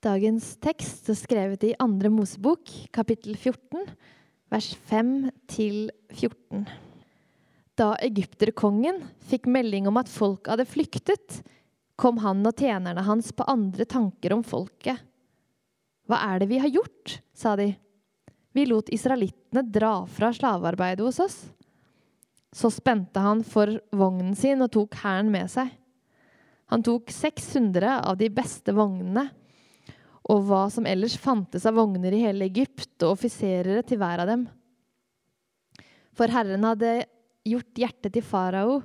Dagens tekst er skrevet i Andre Mosebok, kapittel 14, vers 5-14. Da egypterkongen fikk melding om at folk hadde flyktet, kom han og tjenerne hans på andre tanker om folket. Hva er det vi har gjort? sa de. Vi lot israelittene dra fra slavearbeidet hos oss. Så spente han for vognen sin og tok hæren med seg. Han tok 600 av de beste vognene og hva som ellers fantes av vogner i hele Egypt, og offiserere til hver av dem. For Herren hadde gjort hjertet til farao,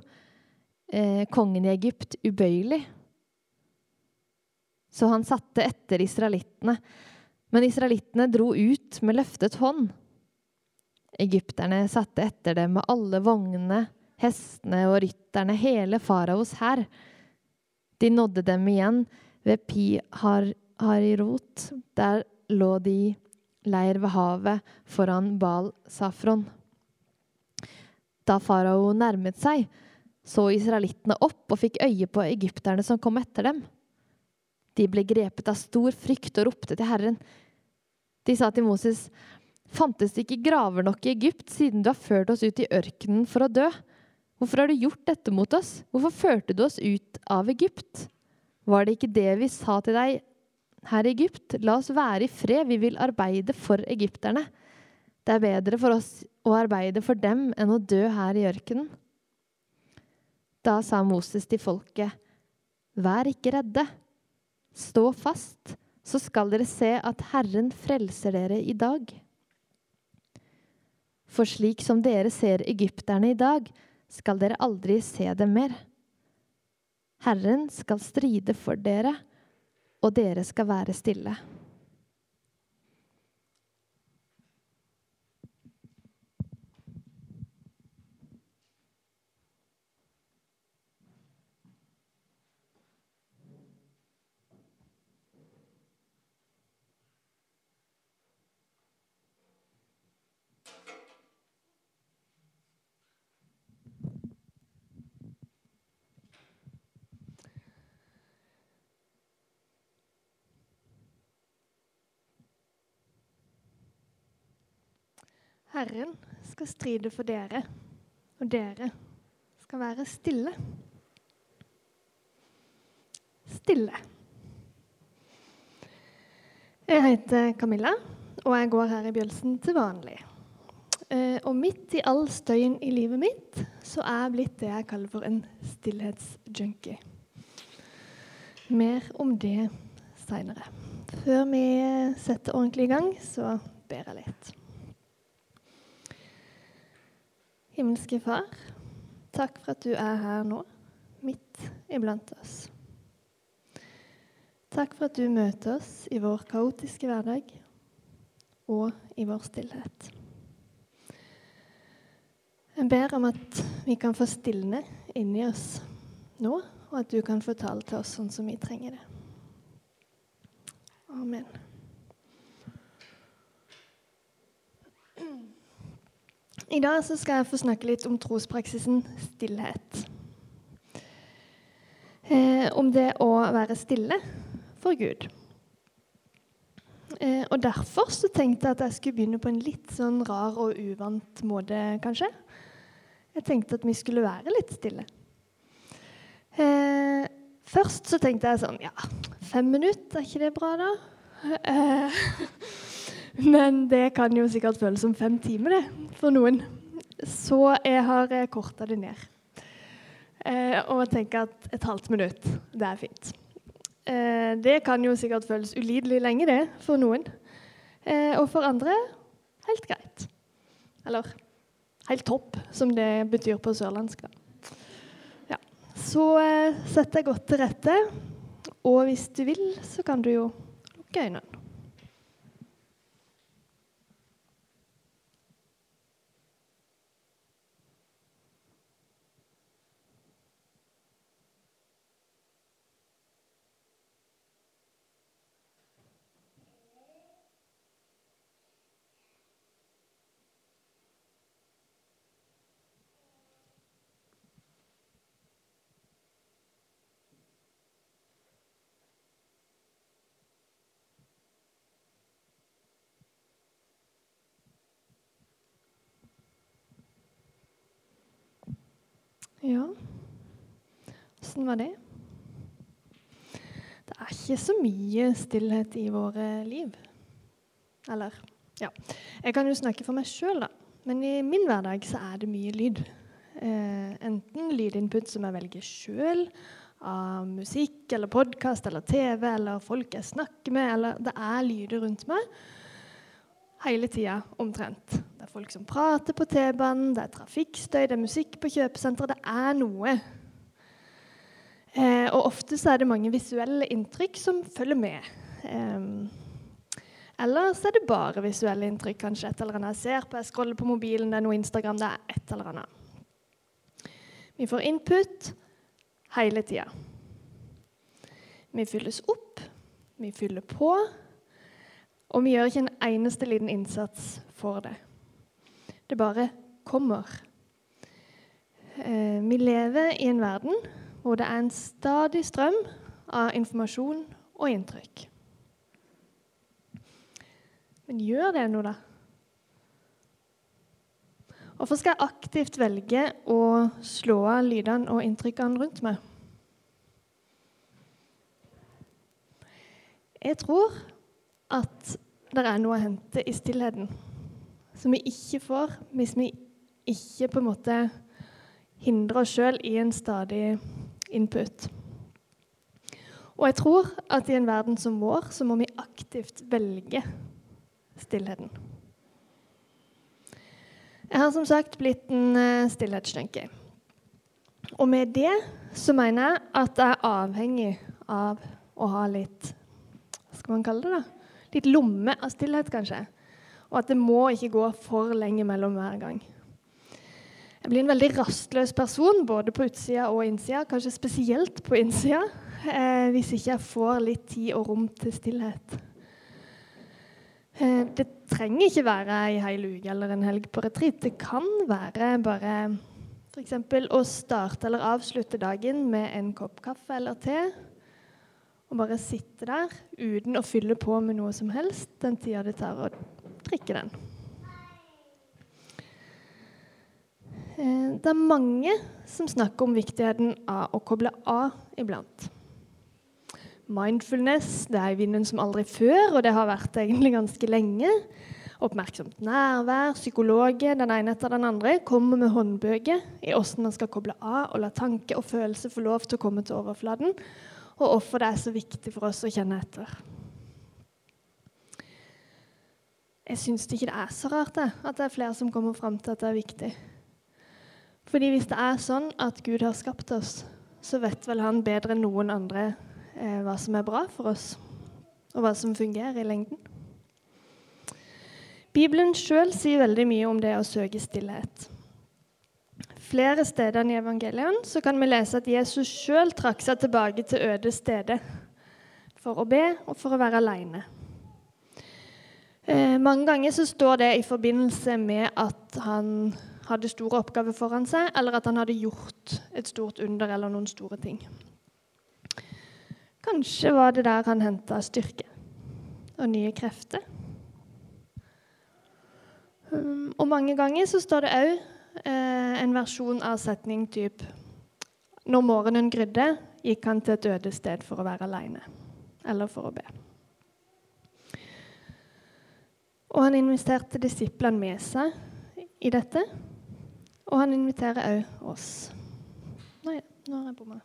eh, kongen i Egypt, ubøyelig. Så han satte etter israelittene. Men israelittene dro ut med løftet hånd. Egypterne satte etter dem med alle vognene, hestene og rytterne, hele faraos hær. De nådde dem igjen ved Pi-har Harirot. Der lå de i leir ved havet foran Bal Safron. Da farao nærmet seg, så israelittene opp og fikk øye på egypterne som kom etter dem. De ble grepet av stor frykt og ropte til Herren. De sa til Moses, fantes det ikke graver nok i Egypt, siden du har ført oss ut i ørkenen for å dø? Hvorfor har du gjort dette mot oss? Hvorfor førte du oss ut av Egypt? Var det ikke det vi sa til deg her i Egypt, la oss være i fred, vi vil arbeide for egypterne. Det er bedre for oss å arbeide for dem enn å dø her i ørkenen. Da sa Moses til folket, Vær ikke redde. Stå fast, så skal dere se at Herren frelser dere i dag. For slik som dere ser egypterne i dag, skal dere aldri se dem mer. Herren skal stride for dere og dere skal være stille. Herren skal stride for dere, og dere skal være stille. Stille. Jeg heter Camilla, og jeg går her i Bjølsen til vanlig. Eh, og midt i all støyen i livet mitt så er jeg blitt det jeg kaller for en stillhetsjunkie. Mer om det seinere. Før vi setter ordentlig i gang, så ber jeg litt. Himmelske Far, takk for at du er her nå, midt iblant oss. Takk for at du møter oss i vår kaotiske hverdag og i vår stillhet. Jeg ber om at vi kan få stilne inni oss nå, og at du kan få tale til oss sånn som vi trenger det. Amen. I dag skal jeg få snakke litt om trospraksisen stillhet. Eh, om det å være stille for Gud. Eh, og Derfor så tenkte jeg at jeg skulle begynne på en litt sånn rar og uvant måte, kanskje. Jeg tenkte at vi skulle være litt stille. Eh, først så tenkte jeg sånn Ja, fem minutter, er ikke det bra, da? Eh, men det kan jo sikkert føles som fem timer det, for noen. Så jeg har eh, korta det ned. Eh, og tenker at et halvt minutt, det er fint. Eh, det kan jo sikkert føles ulidelig lenge, det, for noen. Eh, og for andre helt greit. Eller helt topp, som det betyr på sørlandsk. Ja. Så eh, deg jeg godt til rette. Og hvis du vil, så kan du jo lukke øynene. Ja Åssen var det? Det er ikke så mye stillhet i våre liv. Eller ja. Jeg kan jo snakke for meg sjøl, da. Men i min hverdag så er det mye lyd. Eh, enten lydinput som jeg velger sjøl, av musikk eller podkast eller TV eller folk jeg snakker med, eller det er lyder rundt meg hele tida omtrent. Det er folk som prater på T-banen, det er trafikkstøy, det er musikk på kjøpesenteret. Det er noe. Eh, og ofte så er det mange visuelle inntrykk som følger med. Eh, eller så er det bare visuelle inntrykk. Kanskje et eller annet jeg ser på, jeg scroller på mobilen, det er noe Instagram, det er et eller annet. Vi får input hele tida. Vi fylles opp, vi fyller på, og vi gjør ikke en eneste liten innsats for det. Det bare kommer. Eh, vi lever i en verden hvor det er en stadig strøm av informasjon og inntrykk. Men gjør det noe, da? Hvorfor skal jeg aktivt velge å slå av lydene og inntrykkene rundt meg? Jeg tror at det er noe å hente i stillheten som vi ikke får hvis vi ikke på en måte hindrer oss sjøl i en stadig input. Og jeg tror at i en verden som vår, så må vi aktivt velge stillheten. Jeg har som sagt blitt en uh, stillhetsjunkie. Og med det så mener jeg at jeg er avhengig av å ha litt Hva skal man kalle det? da? Litt lomme av stillhet, kanskje. Og at det må ikke gå for lenge mellom hver gang. Jeg blir en veldig rastløs person både på utsida og innsida, kanskje spesielt på innsida, eh, hvis ikke jeg får litt tid og rom til stillhet. Eh, det trenger ikke være ei hel uke eller en helg på retreat. Det kan være bare f.eks. å starte eller avslutte dagen med en kopp kaffe eller te. Og bare sitte der uten å fylle på med noe som helst den tida det tar å drikke den. Eh, det er mange som snakker om viktigheten av å koble av iblant. Mindfulness det er i vinden som aldri før, og det har vært egentlig ganske lenge. Oppmerksomt nærvær, psykologer, den ene etter den andre, kommer med håndbøker i hvordan man skal koble av og la tanke og følelse få lov til å komme til overflaten, og hvorfor det er så viktig for oss å kjenne etter. Jeg syns ikke det er så rart det, at det er flere som kommer fram til at det er viktig. Fordi hvis det er sånn at Gud har skapt oss, så vet vel han bedre enn noen andre eh, hva som er bra for oss, og hva som fungerer i lengden. Bibelen sjøl sier veldig mye om det å søke stillhet. Flere steder i evangelien så kan vi lese at Jesus sjøl trakk seg tilbake til øde steder for å be og for å være aleine. Eh, mange ganger så står det i forbindelse med at han hadde store oppgaver foran seg, eller at han hadde gjort et stort under eller noen store ting. Kanskje var det der han henta styrke og nye krefter. Um, og mange ganger så står det òg eh, en versjon av setning typ Når morgenen grydde, gikk han til et øde sted for å være aleine eller for å be. Og han inviterte disiplene med seg i dette. Og han inviterer òg oss. Nei, nå har jeg bomma.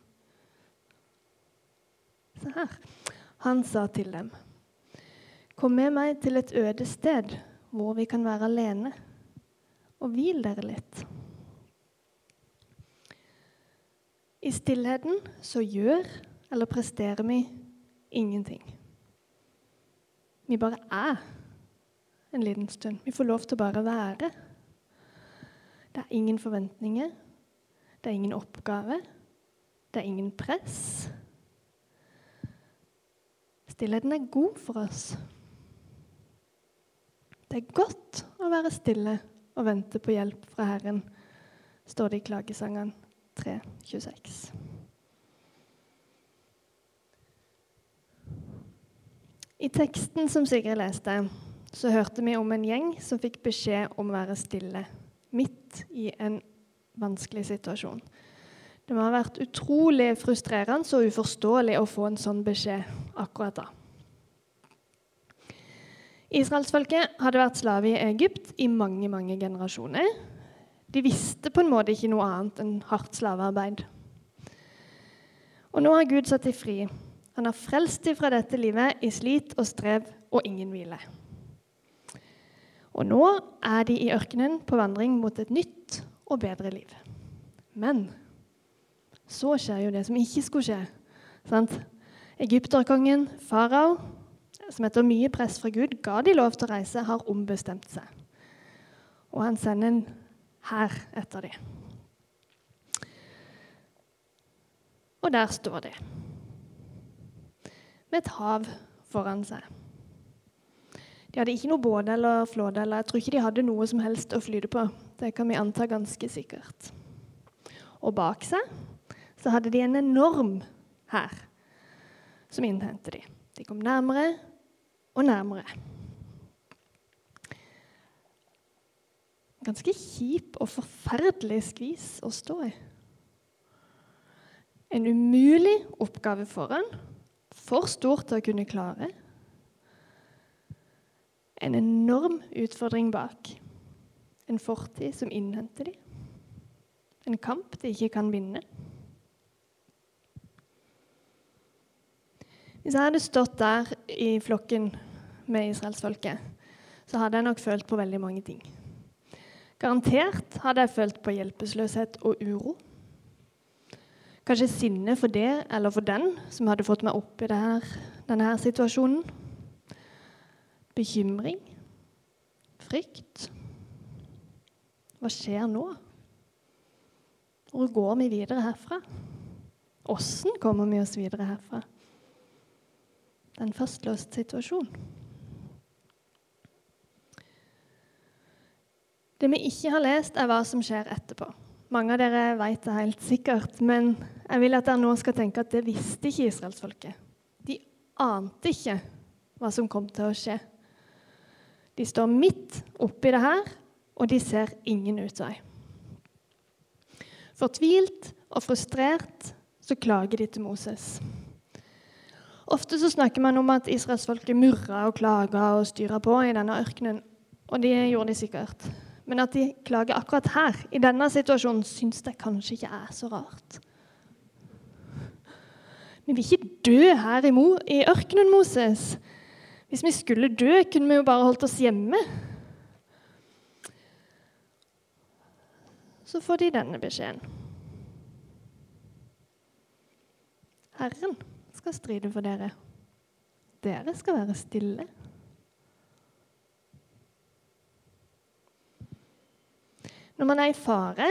Se her. Han sa til dem, Kom med meg til et øde sted hvor vi kan være alene, og hvil dere litt. I stillheten så gjør eller presterer vi ingenting. Vi bare er en liten stund. Vi får lov til å bare være. Det er ingen forventninger. Det er ingen oppgave. Det er ingen press. Stillheten er god for oss. Det er godt å være stille og vente på hjelp fra Herren, står det i Klagesangene 3.26. I teksten som Sigrid leste, så hørte vi om en gjeng som fikk beskjed om å være stille midt i en vanskelig situasjon. Det må ha vært utrolig frustrerende og uforståelig å få en sånn beskjed akkurat da. Israelsfolket hadde vært slave i Egypt i mange mange generasjoner. De visste på en måte ikke noe annet enn hardt slavearbeid. Og nå har Gud satt dem fri. Han har frelst dem fra dette livet i slit og strev og ingen hvile. Og nå er de i ørkenen på vandring mot et nytt og bedre liv. Men så skjer jo det som ikke skulle skje. Sant? Egypterkongen farao som etter mye press fra Gud ga de lov til å reise, har ombestemt seg. Og han sender en hær etter dem. Og der står de, med et hav foran seg. De hadde ikke noe båt eller flåte, eller jeg tror ikke de hadde noe som helst å flyte på. Det kan vi anta ganske sikkert. Og bak seg så hadde de en enorm hær som innhentet de. De kom nærmere og nærmere. Ganske kjip og forferdelig skvis å stå i. En umulig oppgave foran, for stor til å kunne klare. En enorm utfordring bak. En fortid som innhenter dem. En kamp de ikke kan vinne. Hvis jeg hadde stått der i flokken med israelsfolket, så hadde jeg nok følt på veldig mange ting. Garantert hadde jeg følt på hjelpeløshet og uro. Kanskje sinne for det eller for den som hadde fått meg opp i denne, situasjonen. Bekymring. Frykt. Hva skjer nå? Hvor går vi videre herfra? Åssen kommer vi oss videre herfra? Det er en fastlåst situasjon. Det vi ikke har lest, er hva som skjer etterpå. Mange av dere vet det helt sikkert, men jeg vil at dere nå skal tenke at det visste ikke israelsfolket. De ante ikke hva som kom til å skje. De står midt oppi det her, og de ser ingen utvei. Fortvilt og frustrert så klager de til Moses. Ofte så snakker man om at israelsfolket murra og klaga og styra på i denne ørkenen. Og det gjorde de sikkert. Men at de klager akkurat her, i denne situasjonen, syns jeg kanskje ikke er så rart. Vi vil ikke dø her i, ørkenen, Moses. Hvis vi skulle dø, kunne vi jo bare holdt oss hjemme. Så får de denne beskjeden. Herren skal stride for dere. Dere skal være stille. Når man er i fare,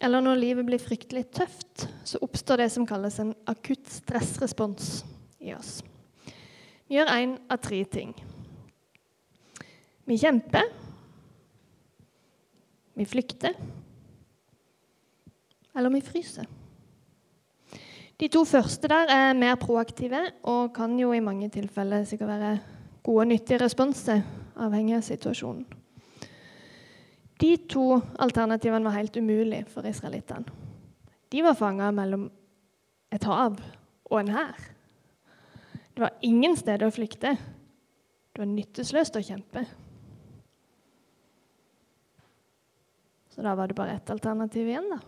eller når livet blir fryktelig tøft, så oppstår det som kalles en akutt stressrespons i oss. Gjør én av tre ting. Vi kjemper. Vi flykter. Eller vi fryser. De to første der er mer proaktive og kan jo i mange tilfeller sikkert være gode og nyttige responser, avhengig av situasjonen. De to alternativene var helt umulige for israelittene. De var fanga mellom et hav og en hær. Det var ingen steder å flykte. Det var nytteløst å kjempe. Så da var det bare ett alternativ igjen, da.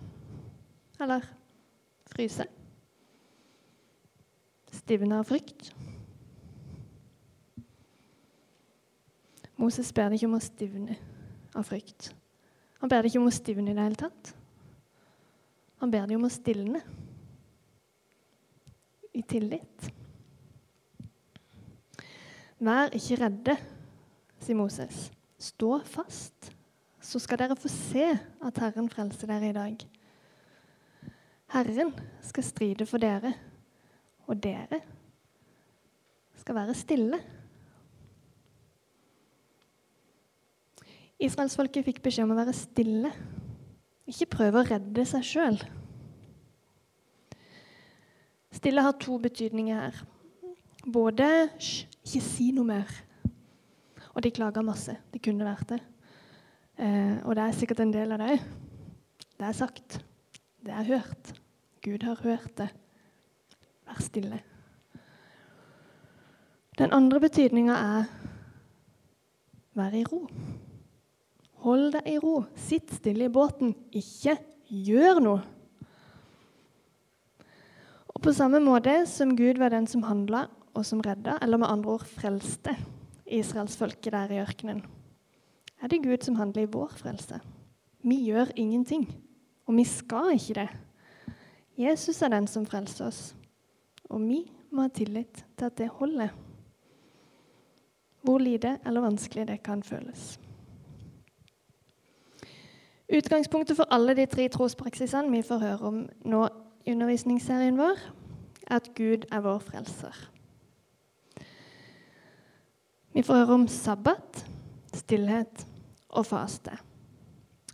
Eller fryse stivne av frykt. Moses ber det ikke om å stivne av frykt. Han ber det ikke om å stivne i det hele tatt. Han ber det om å stilne i tillit. Vær ikke redde, sier Moses. Stå fast, så skal dere få se at Herren frelser dere i dag. Herren skal stride for dere og dere skal være stille. Israelsfolket fikk beskjed om å være stille, ikke prøve å redde seg sjøl. Stille har to betydninger her. Både Hysj, ikke si noe mer. Og de klaga masse. De kunne vært det. Eh, og det er sikkert en del av det òg. Det er sagt. Det er hørt. Gud har hørt det. Vær stille. Den andre betydninga er vær i ro. Hold deg i ro. Sitt stille i båten. Ikke gjør noe. Og På samme måte som Gud var den som handla og som redda, eller med andre ord frelste israelsfolket der i ørkenen, er det Gud som handler i vår frelse. Vi gjør ingenting, og vi skal ikke det. Jesus er den som frelser oss, og vi må ha tillit til at det holder. Hvor lite eller vanskelig det kan føles. Utgangspunktet for alle de tre trospraksisene vi får høre om nå i undervisningsserien vår, er at Gud er vår frelser. Vi får høre om sabbat, stillhet og faste.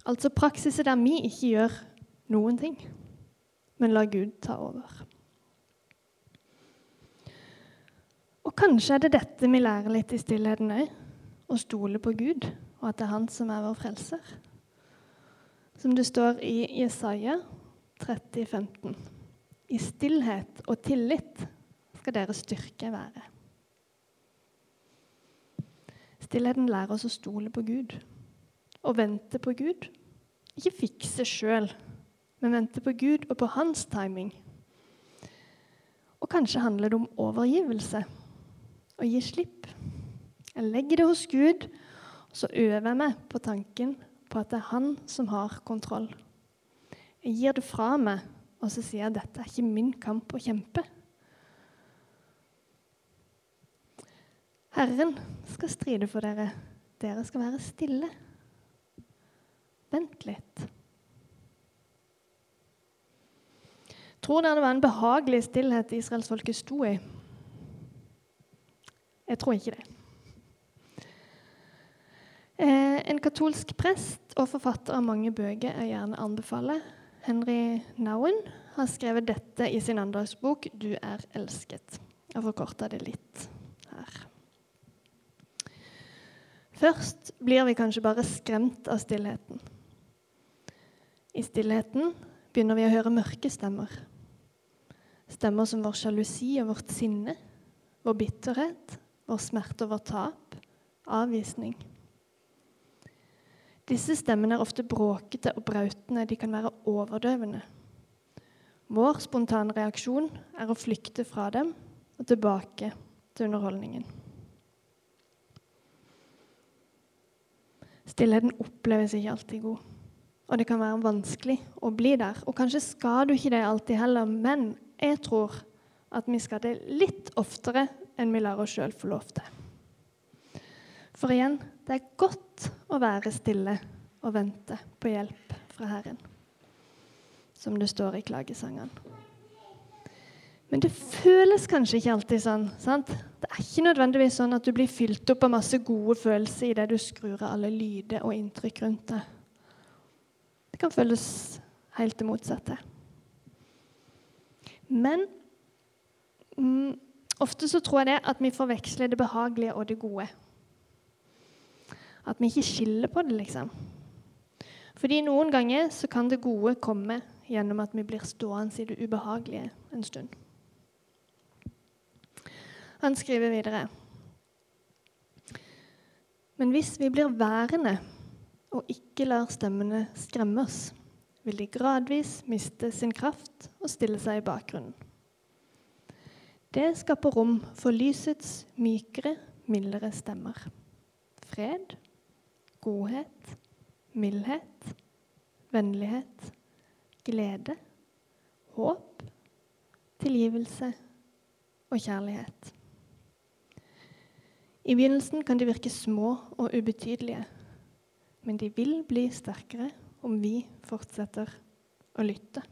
Altså praksiser der vi ikke gjør noen ting, men lar Gud ta over. Og kanskje er det dette vi lærer litt i stillheten òg. Å stole på Gud, og at det er Han som er vår frelser. Som det står i Jesaja 30, 15. I stillhet og tillit skal deres styrke være. Stillheten lærer oss å stole på Gud og vente på Gud. Ikke fikse sjøl, men vente på Gud og på hans timing. Og kanskje handler det om overgivelse. Å gi slipp. Jeg legger det hos Gud, og så øver jeg meg på tanken på at det er han som har kontroll. Jeg gir det fra meg, og så sier jeg at dette er ikke min kamp å kjempe. Herren skal stride for dere. Dere skal være stille. Vent litt. Tror dere det var en behagelig stillhet israelsfolket sto i? Jeg tror ikke det. Eh, en katolsk prest og forfatter av mange bøker jeg gjerne anbefaler, Henry Nowen, har skrevet dette i sin andagsbok 'Du er elsket'. Jeg forkorter det litt her. Først blir vi kanskje bare skremt av stillheten. I stillheten begynner vi å høre mørke stemmer. Stemmer som vår sjalusi og vårt sinne, vår bitterhet, vår smerte og vår tap, avvisning. Disse stemmene er ofte bråkete og brautende. De kan være overdøvende. Vår spontane reaksjon er å flykte fra dem og tilbake til underholdningen. Stillheten oppleves ikke alltid god, og det kan være vanskelig å bli der. Og kanskje skal du ikke det alltid heller, men jeg tror at vi skal det litt oftere enn vi lar oss sjøl få lov til. For igjen det er godt å være stille og vente på hjelp fra Herren, som det står i klagesangene. Men det føles kanskje ikke alltid sånn. sant? Det er ikke nødvendigvis sånn at du blir fylt opp av masse gode følelser idet du skrur av alle lyder og inntrykk rundt deg. Det kan føles helt det motsatte. Men mm, ofte så tror jeg det at vi forveksler det behagelige og det gode. At vi ikke skiller på det, liksom. Fordi noen ganger så kan det gode komme gjennom at vi blir stående i det ubehagelige en stund. Han skriver videre. Men hvis vi blir værende og ikke lar stemmene skremme oss, vil de gradvis miste sin kraft og stille seg i bakgrunnen. Det skaper rom for lysets mykere, mildere stemmer. Fred, godhet, mildhet, vennlighet, glede, håp, tilgivelse og kjærlighet. I begynnelsen kan de virke små og ubetydelige, men de vil bli sterkere om vi fortsetter å lytte.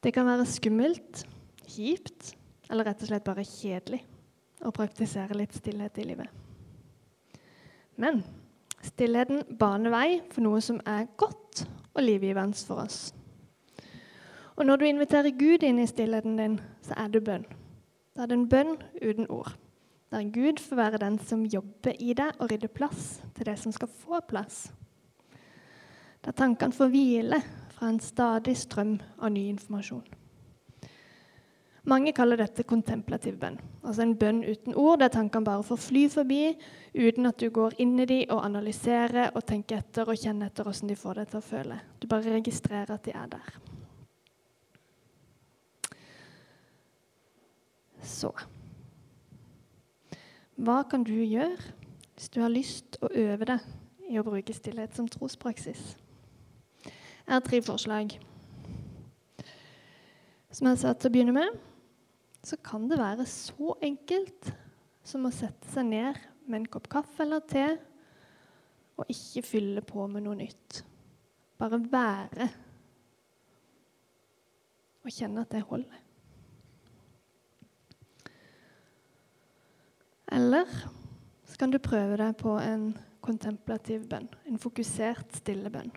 Det kan være skummelt, kjipt eller rett og slett bare kjedelig å praktisere litt stillhet i livet. Men stillheten baner vei for noe som er godt og livgivende for oss. Og når du inviterer Gud inn i stillheten din, så er det bønn. Da er det en bønn uten ord. der Gud får være den som jobber i deg og rydder plass til det som skal få plass. Der tankene får hvile fra en stadig strøm av ny informasjon. Mange kaller dette kontemplativ bønn, altså en bønn uten ord, der tankene bare får fly forbi uten at du går inn i dem og analyserer og tenker etter og kjenner etter hvordan de får deg til å føle. Du bare registrerer at de er der. Så Hva kan du gjøre hvis du har lyst å øve deg i å bruke stillhet som trospraksis? Jeg har tre forslag. Som jeg sa til å begynne med, så kan det være så enkelt som å sette seg ned med en kopp kaffe eller te og ikke fylle på med noe nytt. Bare være og kjenne at det holder. Eller så kan du prøve deg på en kontemplativ bønn, en fokusert, stille bønn.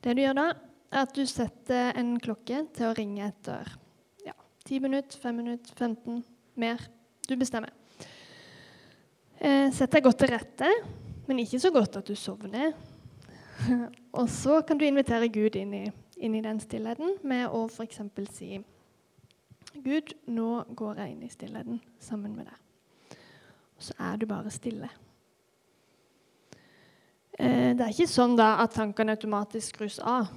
Det du gjør da, er at du setter en klokke til å ringe etter ja, 10 minutter, 5 minutter, 15, mer. Du bestemmer. Eh, sett deg godt til rette, men ikke så godt at du sovner. Og så kan du invitere Gud inn i, inn i den stillheten med å f.eks. si Gud, nå går jeg inn i stillheten sammen med deg. Så er du bare stille. Eh, det er ikke sånn da at tankene automatisk skrus av.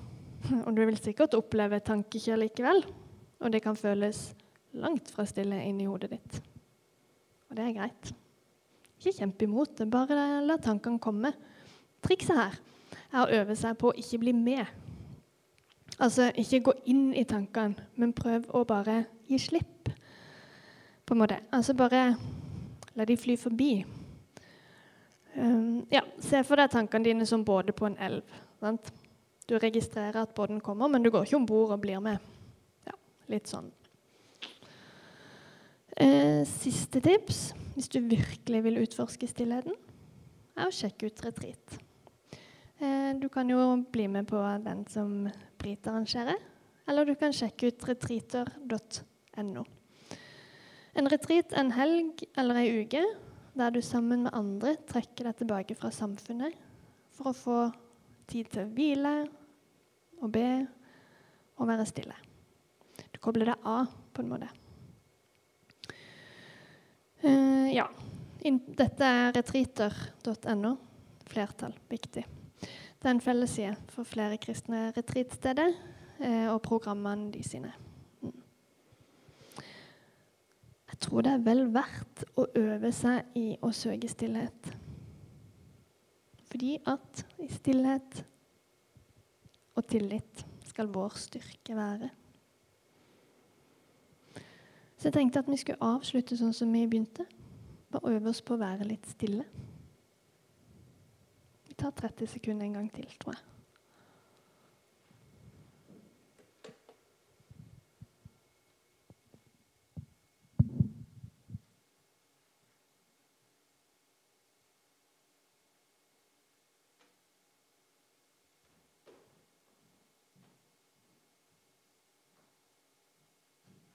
Og du vil sikkert oppleve tankekjør likevel. Og det kan føles langt fra stille inni hodet ditt. Og det er greit. Ikke kjemp imot det, bare la tankene komme. Trikset her er å øve seg på å ikke bli med. Altså ikke gå inn i tankene, men prøv å bare gi slipp. På en måte. Altså bare la de fly forbi. Um, ja, Se for deg tankene dine som både på en elv. Sant? Du registrerer at båten kommer, men du går ikke om bord og blir med. Ja, litt sånn. Eh, siste tips, hvis du virkelig vil utforske stillheten, er å sjekke ut retreat. Eh, du kan jo bli med på den som Brit arrangerer, eller du kan sjekke ut retreater.no. En retreat en helg eller ei uke der du sammen med andre trekker deg tilbake fra samfunnet for å få tid til å hvile og be og være stille. Du kobler deg av på en måte. Uh, ja. Dette er retreater.no. Flertall. Viktig. Det er en fellesside for flere kristne retreatsteder uh, og programmene de sine. Mm. Jeg tror det er vel verdt å øve seg i å søke stillhet. Fordi at i stillhet og tillit skal vår styrke være. Så jeg tenkte at vi skulle avslutte sånn som vi begynte. Bare øve oss på å være litt stille. Vi tar 30 sekunder en gang til, tror jeg.